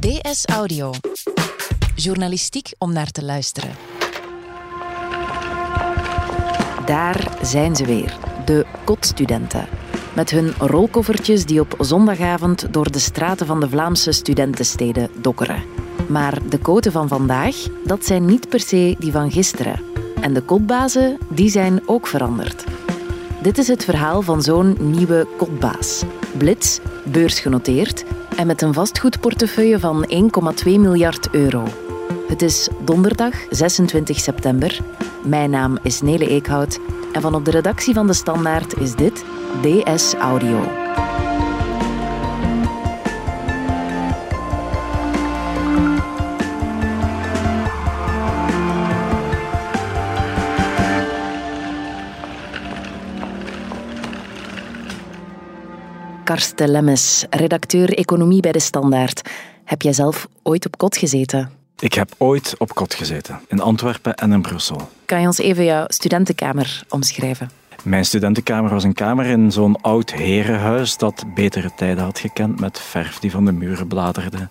DS Audio. Journalistiek om naar te luisteren. Daar zijn ze weer, de kotstudenten. Met hun rolkoffertjes die op zondagavond door de straten van de Vlaamse studentensteden dokkeren. Maar de koten van vandaag, dat zijn niet per se die van gisteren. En de kotbazen, die zijn ook veranderd. Dit is het verhaal van zo'n nieuwe kotbaas. Blitz, beursgenoteerd en met een vastgoedportefeuille van 1,2 miljard euro. Het is donderdag 26 september. Mijn naam is Nele Eekhout en van op de redactie van De Standaard is dit DS Audio. Karsten Lemmes, redacteur economie bij De Standaard. Heb jij zelf ooit op kot gezeten? Ik heb ooit op kot gezeten, in Antwerpen en in Brussel. Kan je ons even jouw studentenkamer omschrijven? Mijn studentenkamer was een kamer in zo'n oud herenhuis dat betere tijden had gekend met verf die van de muren bladerde.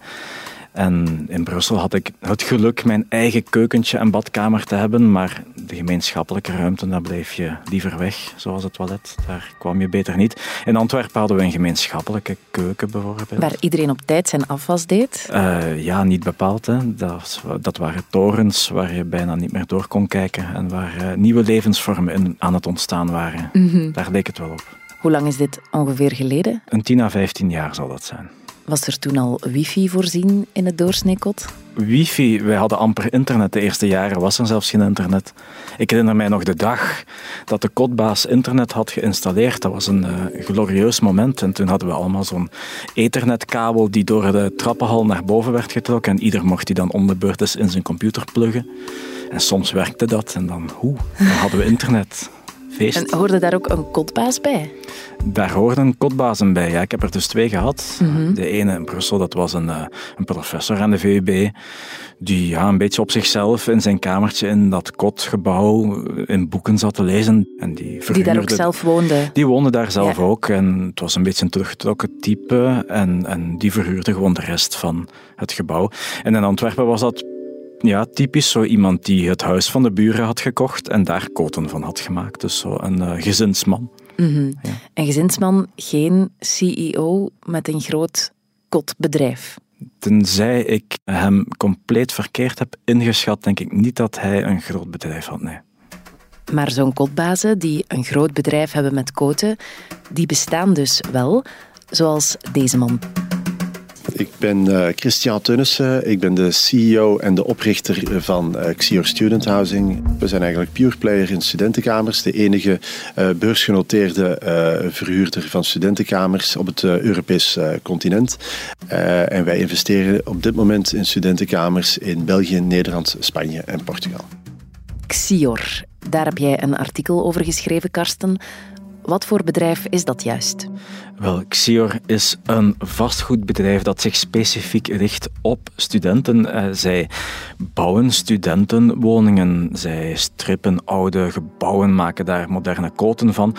En in Brussel had ik het geluk mijn eigen keukentje en badkamer te hebben, maar de gemeenschappelijke ruimte, daar bleef je liever weg, zoals het toilet. Daar kwam je beter niet. In Antwerpen hadden we een gemeenschappelijke keuken bijvoorbeeld. Waar iedereen op tijd zijn afwas deed? Uh, ja, niet bepaald. Hè. Dat, dat, waren torens waar je bijna niet meer door kon kijken en waar uh, nieuwe levensvormen aan het ontstaan waren. Mm -hmm. Daar leek het wel op. Hoe lang is dit ongeveer geleden? Een 10 à 15 jaar zal dat zijn. Was er toen al wifi voorzien in het doorsneekot? Wifi, wij hadden amper internet. De eerste jaren was er zelfs geen internet. Ik herinner mij nog de dag dat de kotbaas internet had geïnstalleerd. Dat was een uh, glorieus moment. En toen hadden we allemaal zo'n ethernetkabel die door de trappenhal naar boven werd getrokken. En ieder mocht die dan om de beurt in zijn computer pluggen. En soms werkte dat en dan, hoe, dan hadden we internet. Feest. En hoorde daar ook een kotbaas bij? Daar hoorden kotbazen bij. Ja, ik heb er dus twee gehad. Mm -hmm. De ene in Brussel, dat was een, uh, een professor aan de VUB, die ja, een beetje op zichzelf in zijn kamertje in dat kotgebouw in boeken zat te lezen. En die, die daar ook zelf woonde? Die woonde daar zelf ja. ook. En het was een beetje een teruggetrokken type. En, en die verhuurde gewoon de rest van het gebouw. En in Antwerpen was dat ja, typisch zo iemand die het huis van de buren had gekocht en daar koten van had gemaakt. Dus zo een uh, gezinsman. Mm -hmm. ja. Een gezinsman, geen CEO met een groot kotbedrijf. Tenzij ik hem compleet verkeerd heb ingeschat, denk ik niet dat hij een groot bedrijf had. Nee. Maar zo'n kotbazen die een groot bedrijf hebben met koten, die bestaan dus wel, zoals deze man. Ik ben uh, Christian Teunissen. Ik ben de CEO en de oprichter van uh, Xior Student Housing. We zijn eigenlijk pure player in studentenkamers. De enige uh, beursgenoteerde verhuurder van studentenkamers op het Europees continent. en wij investeren op dit moment in studentenkamers in België, Nederland, Spanje en Portugal. Xior, daar heb jij een artikel over geschreven, Karsten. Wat voor bedrijf is dat juist? Wel, Xior is een vastgoedbedrijf dat zich specifiek richt op studenten. Zij bouwen studentenwoningen, zij strippen oude gebouwen, maken daar moderne koten van.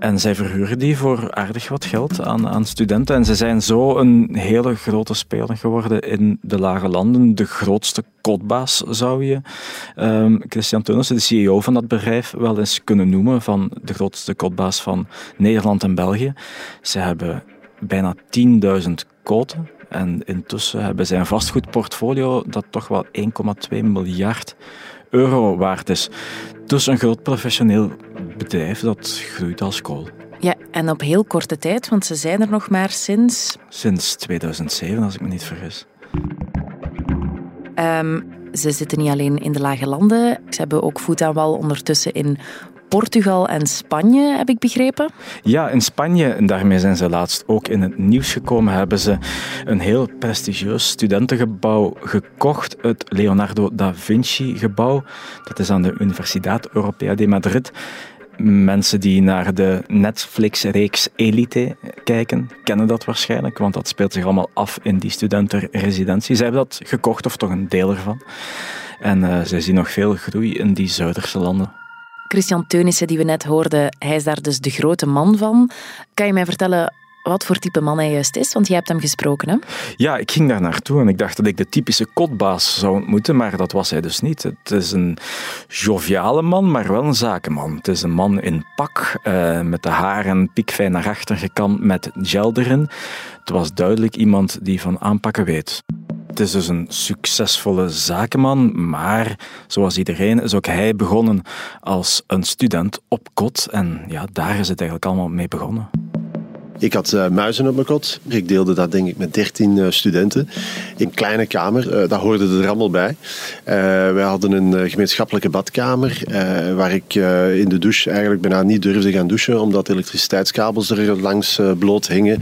En zij verhuren die voor aardig wat geld aan, aan studenten. En ze zijn zo een hele grote speler geworden in de lage landen. De grootste kotbaas zou je um, Christian Teunissen, de CEO van dat bedrijf, wel eens kunnen noemen. Van de grootste kotbaas van Nederland en België. Ze hebben bijna 10.000 koten. En intussen hebben zij een vastgoedportfolio dat toch wel 1,2 miljard euro waard is. Dus een groot professioneel bedrijf dat groeit als kool. Ja, en op heel korte tijd, want ze zijn er nog maar sinds... Sinds 2007, als ik me niet vergis. Um, ze zitten niet alleen in de lage landen, ze hebben ook voet aan wal ondertussen in Portugal en Spanje, heb ik begrepen. Ja, in Spanje, en daarmee zijn ze laatst ook in het nieuws gekomen, hebben ze een heel prestigieus studentengebouw gekocht, het Leonardo da Vinci-gebouw. Dat is aan de Universidad Europea de Madrid. Mensen die naar de Netflix-reeks Elite kijken, kennen dat waarschijnlijk, want dat speelt zich allemaal af in die studentenresidentie. Zij hebben dat gekocht, of toch een deel ervan. En uh, zij zien nog veel groei in die Zuiderse landen. Christian Teunissen, die we net hoorden, hij is daar dus de grote man van. Kan je mij vertellen wat voor type man hij juist is? Want jij hebt hem gesproken, hè? Ja, ik ging daar naartoe en ik dacht dat ik de typische kotbaas zou ontmoeten, maar dat was hij dus niet. Het is een joviale man, maar wel een zakenman. Het is een man in pak, uh, met de haren piekfijn naar achter gekamd met gel erin. Het was duidelijk iemand die van aanpakken weet. Het is dus een succesvolle zakenman, maar zoals iedereen is ook hij begonnen als een student op kot. En ja, daar is het eigenlijk allemaal mee begonnen. Ik had uh, muizen op mijn kot. Ik deelde dat denk ik met 13 uh, studenten. In een kleine kamer, uh, daar hoorde er allemaal bij. wij hadden een gemeenschappelijke badkamer waar ik in de douche eigenlijk bijna niet durfde gaan douchen omdat elektriciteitskabels er langs bloot hingen.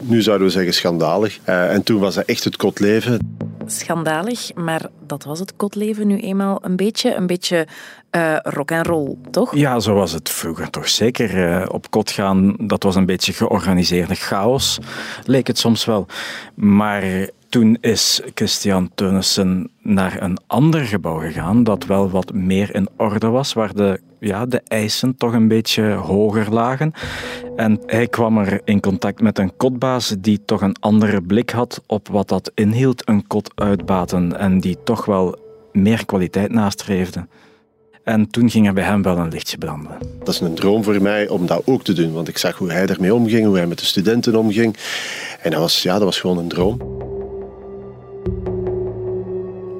Nu zouden we zeggen schandalig. en toen was dat echt het kotleven schandalig, maar dat was het kotleven nu eenmaal een beetje. Een beetje uh, rock en roll, toch? Ja, zo was het vroeger toch zeker. Uh, op kot gaan, dat was een beetje georganiseerde chaos, leek het soms wel. Maar toen is Christian Teunissen naar een ander gebouw gegaan dat wel wat meer in orde was, waar de, ja, de eisen toch een beetje hoger lagen. En hij kwam er in contact met een kotbaas die toch een andere blik had op wat dat inhield, een kot uitbaten, en die toch wel meer kwaliteit nastreefde. En toen ging er bij hem wel een lichtje branden. Dat is een droom voor mij om dat ook te doen, want ik zag hoe hij ermee omging, hoe hij met de studenten omging. En dat was, ja, dat was gewoon een droom.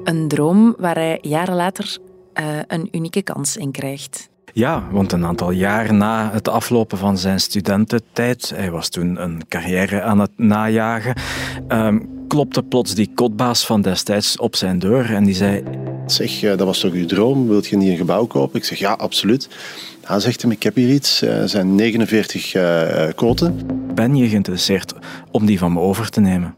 Een droom waar hij jaren later uh, een unieke kans in krijgt. Ja, want een aantal jaar na het aflopen van zijn studententijd, hij was toen een carrière aan het najagen, um, klopte plots die kotbaas van destijds op zijn deur en die zei... Zeg, dat was toch uw droom? Wilt je niet een gebouw kopen? Ik zeg, ja, absoluut. Hij zegt hem, ik heb hier iets. Er zijn 49 uh, koten. Ben je geïnteresseerd om die van me over te nemen?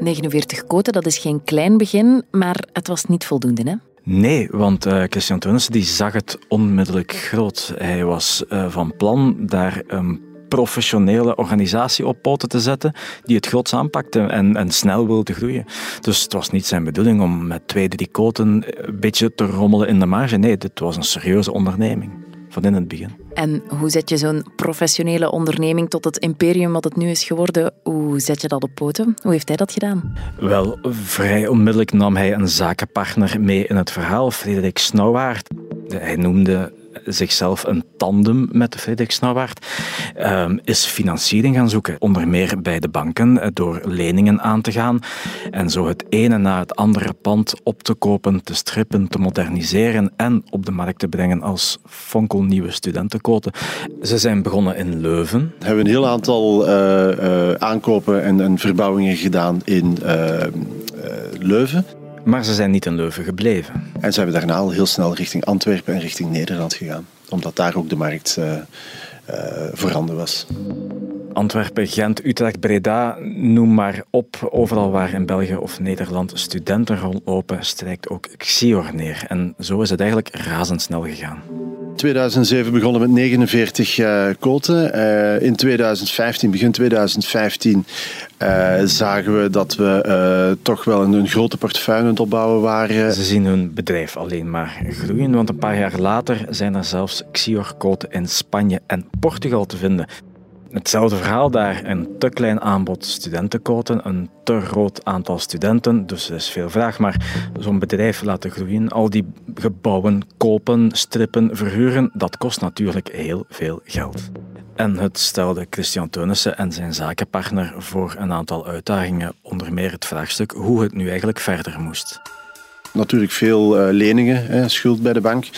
49 koten, dat is geen klein begin, maar het was niet voldoende, hè? Nee, want uh, Christian Teunissen die zag het onmiddellijk groot. Hij was uh, van plan daar een professionele organisatie op poten te zetten die het groots aanpakte en, en snel wilde groeien. Dus het was niet zijn bedoeling om met twee, drie koten een beetje te rommelen in de marge. Nee, dit was een serieuze onderneming van in het begin. En hoe zet je zo'n professionele onderneming tot het imperium wat het nu is geworden? Hoe zet je dat op poten? Hoe heeft hij dat gedaan? Wel, vrij onmiddellijk nam hij een zakenpartner mee in het verhaal, Frederik Snauwaard. Hij noemde zichzelf een tandem met Frederik Snauwaard, ehm, is financiering gaan zoeken. Onder meer bij de banken, eh, door leningen aan te gaan en zo het ene na het andere pand op te kopen, te strippen, te moderniseren en op de markt te brengen als fonkelnieuwe studentenkoten. Ze zijn begonnen in Leuven. We hebben een heel aantal uh, uh, aankopen en, en, verbouwingen gedaan in Leuven. Maar ze zijn niet in Leuven gebleven. En ze hebben daarna al heel snel richting Antwerpen en richting Nederland gegaan. Omdat daar ook de markt uh, uh, voorhanden was. Antwerpen, Gent, Utrecht, Breda, noem maar op. Overal waar in België of Nederland studenten rondlopen, strijkt ook Xior neer. En zo is het eigenlijk razendsnel gegaan. 2007 begonnen met 49 uh, koten. Uh, in 2015, begin 2015, uh, zagen we dat we toch wel een, een, grote portefeuille aan het opbouwen waren. Ze zien hun bedrijf alleen maar groeien, want een paar jaar later zijn er zelfs Xior-koten in Spanje en Portugal te vinden. Hetzelfde verhaal daar, een te klein aanbod studentenquoten, een te groot aantal studenten, dus er is veel vraag. Maar zo'n bedrijf laten groeien, al die gebouwen kopen, strippen, verhuren, dat kost natuurlijk heel veel geld. En het stelde Christian Teunissen en zijn zakenpartner voor een aantal uitdagingen, onder meer het vraagstuk hoe het nu eigenlijk verder moest natuurlijk veel uh, leningen, hè, schuld bij de bank.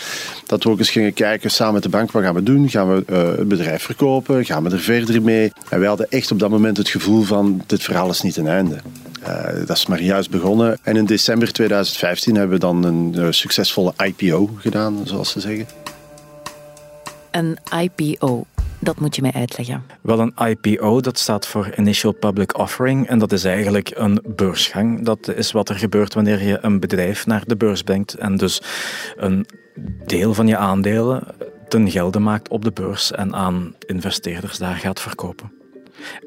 Dat we ook eens gingen kijken samen met de bank, wat gaan we doen? Gaan we uh, het bedrijf verkopen? Gaan we er verder mee? En wij hadden echt op dat moment het gevoel van, dit verhaal is niet een einde. Uh, dat is maar juist begonnen. En in december 2015 hebben we dan een succesvolle IPO gedaan, zoals ze zeggen. Een IPO, dat moet je mij uitleggen. Wel, een IPO, dat staat voor Initial Public Offering. En dat is eigenlijk een beursgang. Dat is wat er gebeurt wanneer je een bedrijf naar de beurs brengt. En dus een deel van je aandelen ten gelde maakt op de beurs en aan investeerders daar gaat verkopen.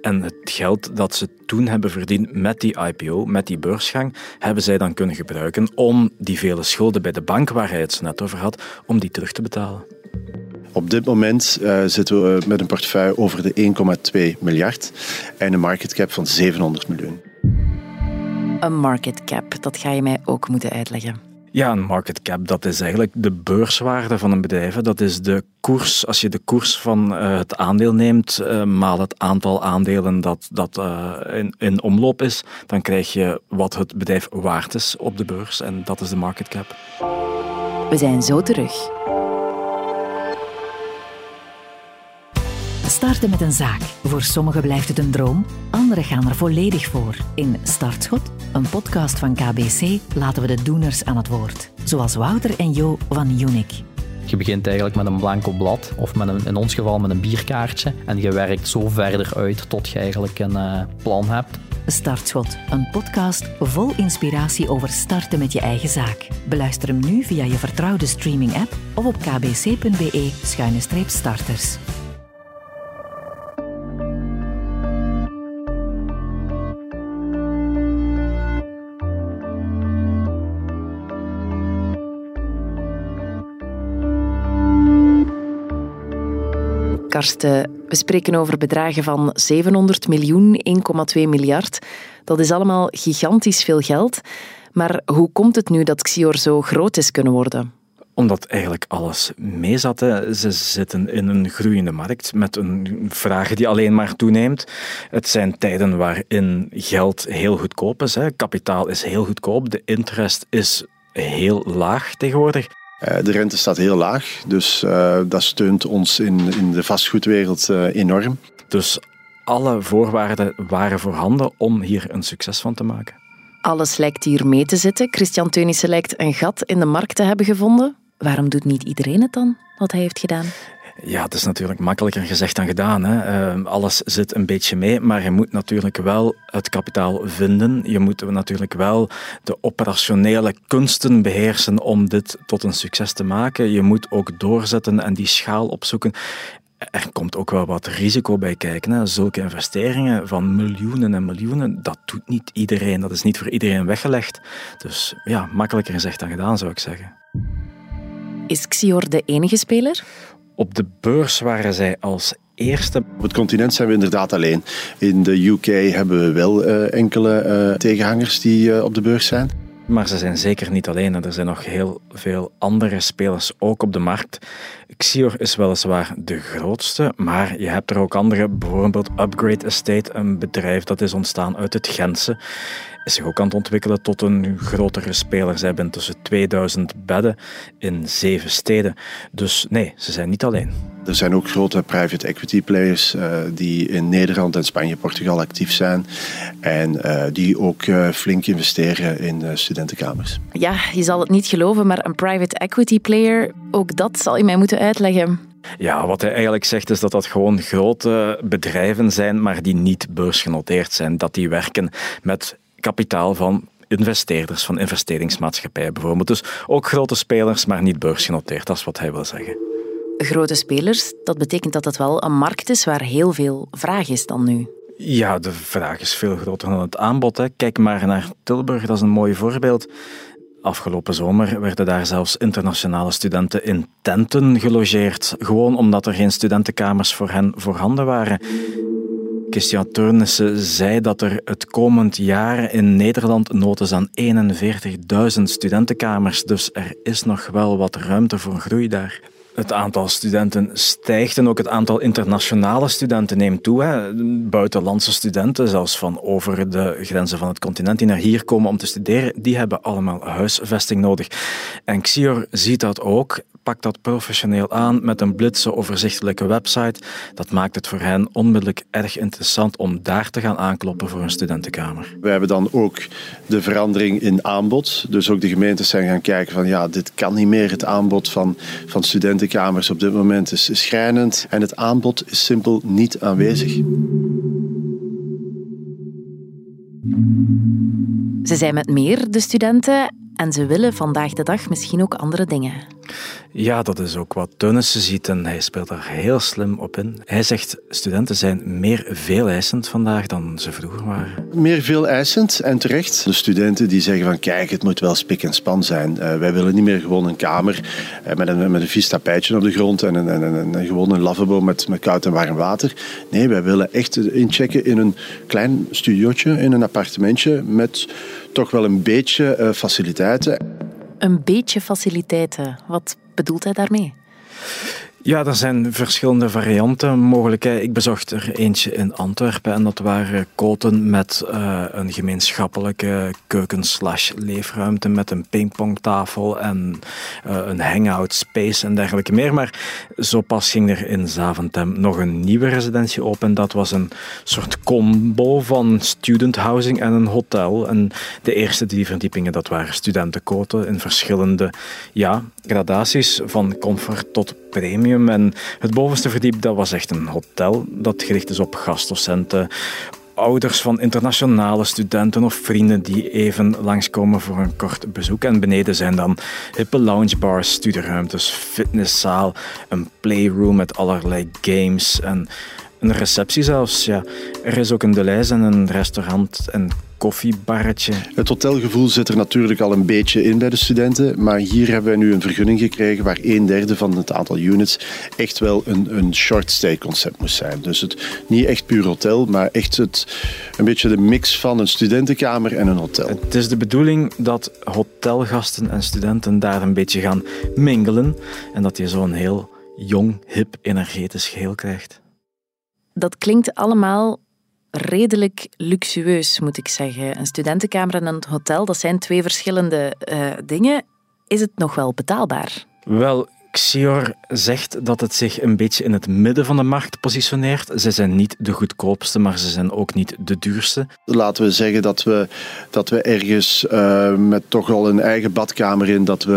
En het geld dat ze toen hebben verdiend met die IPO, met die beursgang, hebben zij dan kunnen gebruiken om die vele schulden bij de bank, waar hij het net over had, om die terug te betalen. Op dit moment uh, zitten we met een portefeuille over de 1,2 miljard en een market cap van 700 miljoen. Een market cap, dat ga je mij ook moeten uitleggen. Ja, een market cap, dat is eigenlijk de beurswaarde van een bedrijf. Dat is de koers, als je de koers van uh, het aandeel neemt, uh, maal het aantal aandelen dat, dat uh, in, in omloop is, dan krijg je wat het bedrijf waard is op de beurs. En dat is de market cap. We zijn zo terug. Starten met een zaak. Voor sommigen blijft het een droom, anderen gaan er volledig voor. In Startschot, een podcast van KBC, laten we de doeners aan het woord. Zoals Wouter en Jo van Unique. Je begint eigenlijk met een blanco blad, of met een, in ons geval met een bierkaartje. En je werkt zo verder uit tot je eigenlijk een uh, plan hebt. Startschot, een podcast vol inspiratie over starten met je eigen zaak. Beluister hem nu via je vertrouwde streaming-app of op kbc.be-starters. We spreken over bedragen van 700 miljoen, 1,2 miljard. Dat is allemaal gigantisch veel geld. Maar hoe komt het nu dat Xior zo groot is kunnen worden? Omdat eigenlijk alles meezat. Ze zitten in een groeiende markt met een vraag die alleen maar toeneemt. Het zijn tijden waarin geld heel goedkoop is. Kapitaal is heel goedkoop. De interest is heel laag tegenwoordig. Eh, de rente staat heel laag, dus uh, dat steunt ons in, in de vastgoedwereld uh, enorm. Dus alle voorwaarden waren voorhanden om hier een succes van te maken. Alles lijkt hier mee te zitten. Christian Teunissen lijkt een gat in de markt te hebben gevonden. Waarom doet niet iedereen het dan, wat hij heeft gedaan? Ja, het is natuurlijk makkelijker gezegd dan gedaan. Hè. Uh, alles zit een beetje mee, maar je moet natuurlijk wel het kapitaal vinden. Je moet natuurlijk wel de operationele kunsten beheersen om dit tot een succes te maken. Je moet ook doorzetten en die schaal opzoeken. Er komt ook wel wat risico bij kijken. Hè. Zulke investeringen van miljoenen en miljoenen, dat doet niet iedereen. Dat is niet voor iedereen weggelegd. Dus ja, makkelijker gezegd dan gedaan, zou ik zeggen. Is Xior de enige speler? Op de beurs waren zij als eerste. Op het continent zijn we inderdaad alleen. In de UK hebben we wel uh, enkele uh, tegenhangers die uh, op de beurs zijn. Maar ze zijn zeker niet alleen. Er zijn nog heel veel andere spelers ook op de markt. Xior is weliswaar de grootste, maar je hebt er ook andere. Bijvoorbeeld Upgrade Estate, een bedrijf dat is ontstaan uit het Gentse is zich ook aan het ontwikkelen tot een grotere speler. Zij hebben tussen 2000 bedden in zeven steden. Dus nee, ze zijn niet alleen. Er zijn ook grote private equity players uh, die in Nederland en Spanje, Portugal actief zijn. En uh, die ook uh, flink investeren in studentenkamers. Ja, je zal het niet geloven, maar een private equity player, ook dat zal je mij moeten uitleggen. Ja, wat hij eigenlijk zegt is dat dat gewoon grote bedrijven zijn, maar die niet beursgenoteerd zijn. Dat die werken met kapitaal van investeerders, van investeringsmaatschappijen bijvoorbeeld. Dus ook grote spelers, maar niet beursgenoteerd. Dat is wat hij wil zeggen. Grote spelers, dat betekent dat het wel een markt is waar heel veel vraag is dan nu. Ja, de vraag is veel groter dan het aanbod. Hè. Kijk maar naar Tilburg, dat is een mooi voorbeeld. Afgelopen zomer werden daar zelfs internationale studenten in tenten gelogeerd, gewoon omdat er geen studentenkamers voor hen voorhanden waren. Christian Teunissen zei dat er het komend jaar in Nederland nood aan 41.000 studentenkamers. Dus er is nog wel wat ruimte voor groei daar. Het aantal studenten stijgt en ook het aantal internationale studenten neemt toe. Hè. Buitenlandse studenten, zelfs van over de grenzen van het continent, die naar hier komen om te studeren, die hebben allemaal huisvesting nodig. En Xior ziet dat ook pakt dat professioneel aan met een blitse, overzichtelijke website. Dat maakt het voor hen onmiddellijk erg interessant om daar te gaan aankloppen voor een studentenkamer. We hebben dan ook de verandering in aanbod. Dus ook de gemeentes zijn gaan kijken van ja, dit kan niet meer. Het aanbod van, van studentenkamers op dit moment is schrijnend. En het aanbod is simpel niet aanwezig. Ze zijn met meer, de studenten, en ze willen vandaag de dag misschien ook andere dingen. Ja, dat is ook wat Teunissen ziet en hij speelt daar heel slim op in. Hij zegt, studenten zijn meer veeleisend vandaag dan ze vroeger waren. Meer veeleisend en terecht. De studenten die zeggen van kijk, het moet wel spik en span zijn. Uh, wij willen niet meer gewoon een kamer uh, met, een, met een vies tapijtje op de grond en, een, en, en, en gewoon een lavabo met, met koud en warm water. Nee, wij willen echt inchecken in een klein studiootje, in een appartementje met toch wel een beetje uh, faciliteiten. Een beetje faciliteiten. Wat bedoelt hij daarmee? Ja, er zijn verschillende varianten mogelijk. Ik bezocht er eentje in Antwerpen en dat waren koten met uh, een gemeenschappelijke keuken-slash-leefruimte met een pingpongtafel en uh, een hangout space en dergelijke meer. Maar zo pas ging er in Zaventem nog een nieuwe residentie open. Dat was een soort combo van student housing en een hotel. En de eerste drie verdiepingen, dat waren studentenkoten in verschillende ja, gradaties van comfort tot premium. En het bovenste verdiep dat was echt een hotel dat gericht is op gastdocenten, ouders van internationale studenten of vrienden die even langskomen voor een kort bezoek. En beneden zijn dan hippe loungebars, studieruimtes, fitnesszaal, een playroom met allerlei games en een receptie zelfs. Ja. Er is ook een Deleuze en een restaurant en koffiebarretje. Het hotelgevoel zit er natuurlijk al een beetje in bij de studenten, maar hier hebben we nu een vergunning gekregen waar een derde van het aantal units echt wel een, een short stay concept moest zijn. Dus het, niet echt puur hotel, maar echt het, een beetje de mix van een studentenkamer en een hotel. Het is de bedoeling dat hotelgasten en studenten daar een beetje gaan mingelen en dat je zo'n heel jong, hip, energetisch geheel krijgt. Dat klinkt allemaal redelijk luxueus, moet ik zeggen. Een studentenkamer en een hotel, dat zijn twee verschillende uh, dingen. Is het nog wel betaalbaar? Wel, Xior zegt dat het zich een beetje in het midden van de markt positioneert. Ze zijn niet de goedkoopste, maar ze zijn ook niet de duurste. Laten we zeggen dat we, dat we ergens uh, met toch al een eigen badkamer in, dat we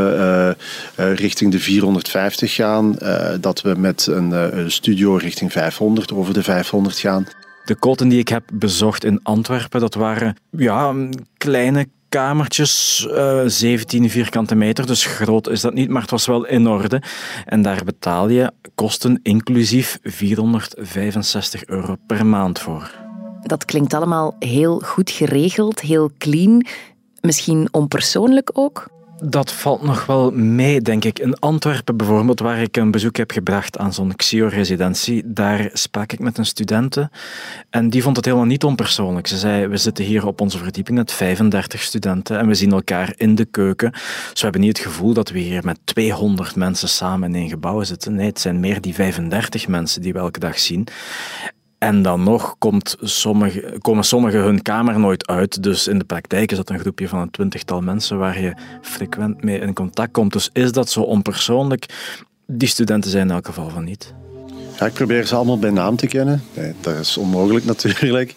uh, uh, richting de 450 gaan. dat we met een studio richting 500, over de 500 gaan. De koten die ik heb bezocht in Antwerpen, dat waren ja, kleine kamertjes, uh, 17 vierkante meter, dus groot is dat niet, maar het was wel in orde. En daar betaal je kosten inclusief 465 euro per maand voor. Dat klinkt allemaal heel goed geregeld, heel clean, misschien onpersoonlijk ook. Dat valt nog wel mee, denk ik. In Antwerpen bijvoorbeeld, waar ik een bezoek heb gebracht aan zo'n XIO-residentie, daar sprak ik met een studente en die vond het helemaal niet onpersoonlijk. Ze zei, we zitten hier op onze verdieping met 35 studenten en we zien elkaar in de keuken. Dus we hebben niet het gevoel dat we hier met 200 mensen samen in een gebouw zitten. Nee, het zijn meer die 35 mensen die we elke dag zien. En dan nog komt sommige, komen sommigen hun kamer nooit uit. Dus in de praktijk is dat een groepje van een twintigtal mensen waar je frequent mee in contact komt. Dus is dat zo onpersoonlijk? Die studenten zijn in elk geval van niet. Ik probeer ze allemaal bij naam te kennen. Dat is onmogelijk natuurlijk.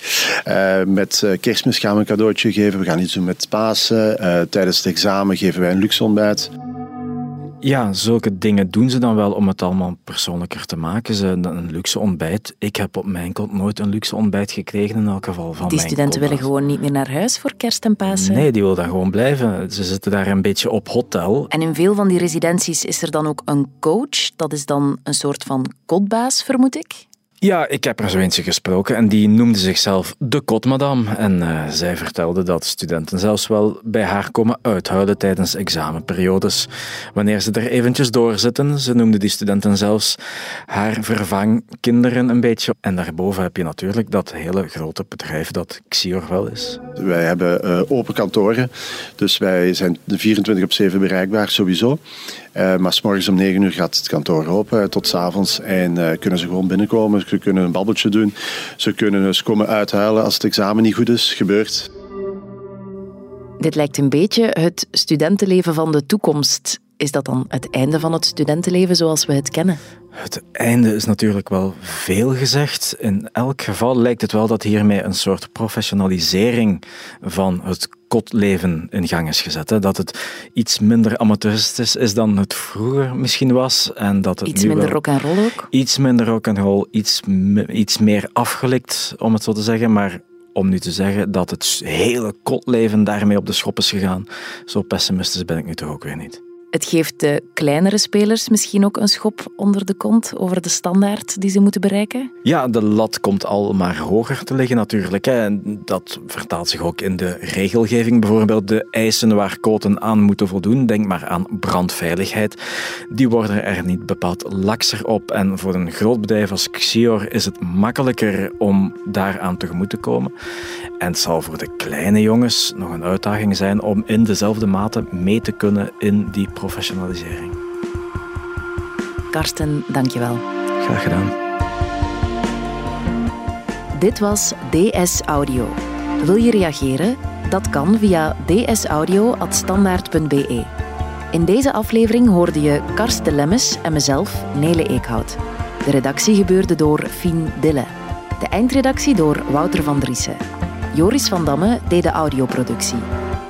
Uh, met uh, kerstmis gaan we een cadeautje geven. We gaan iets doen met Pasen. Uh, tijdens het examen geven wij een luxe ontbijt. Ja, zulke dingen doen ze dan wel om het allemaal persoonlijker te maken. Ze een luxe ontbijt. Ik heb op mijn kant nooit een luxe ontbijt gekregen, in elk geval van Die studenten willen gewoon niet meer naar huis voor kerst en Pasen? Nee, die willen daar gewoon blijven. Ze zitten daar een beetje op hotel. En in veel van die residenties is er dan ook een coach. Dat is dan een soort van kotbaas, vermoed ik? Ja, ik heb er zo eentje gesproken en die noemde zichzelf de kotmadam. En uh, zij vertelde dat studenten zelfs wel bij haar komen uithuilen tijdens examenperiodes. Wanneer ze er eventjes doorzitten, ze noemde die studenten zelfs haar vervangkinderen een beetje. En daarboven heb je natuurlijk dat hele grote bedrijf dat Xior wel is. Wij hebben uh, open kantoren, dus wij zijn de 24 op 7 bereikbaar sowieso. Uh, maar morgens om 9 uur gaat het kantoor open tot s avonds en uh, kunnen ze gewoon binnenkomen. Ze kunnen een babbeltje doen. Ze kunnen eens komen uithuilen als het examen niet goed is. Gebeurt. Dit lijkt een beetje het studentenleven van de toekomst. Is dat dan het einde van het studentenleven zoals we het kennen? Het einde is natuurlijk wel veel gezegd. In elk geval lijkt het wel dat hiermee een soort professionalisering van het kotleven in gang is gezet. Hè. Dat het iets minder amateuristisch is dan het vroeger misschien was. En dat het iets nu minder rock and roll ook? Iets minder rock and roll, iets, iets meer afgelikt, om het zo te zeggen. Maar om nu te zeggen dat het hele kotleven daarmee op de schop is gegaan, zo pessimistisch ben ik nu toch ook weer niet. Het geeft de kleinere spelers misschien ook een schop onder de kont over de standaard die ze moeten bereiken? Ja, de lat komt al maar hoger te liggen natuurlijk. Hè. En dat vertaalt zich ook in de regelgeving. Bijvoorbeeld de eisen waar koten aan moeten voldoen. Denk maar aan brandveiligheid. Die worden er niet bepaald lakser op. En voor een groot bedrijf als Xior is het makkelijker om daaraan tegemoet te komen. En het zal voor de kleine jongens nog een uitdaging zijn om in dezelfde mate mee te kunnen in die professionalisering. Karsten, dankjewel. Graag gedaan. Dit was DS Audio. Wil je reageren? Dat kan via dsaudio.standaard.be. In deze aflevering hoorde je Karsten Lemmes en mezelf, Nele Eekhout. De redactie gebeurde door Fien Dille. De eindredactie door Wouter van Driessen. Joris van Damme deed de audioproductie.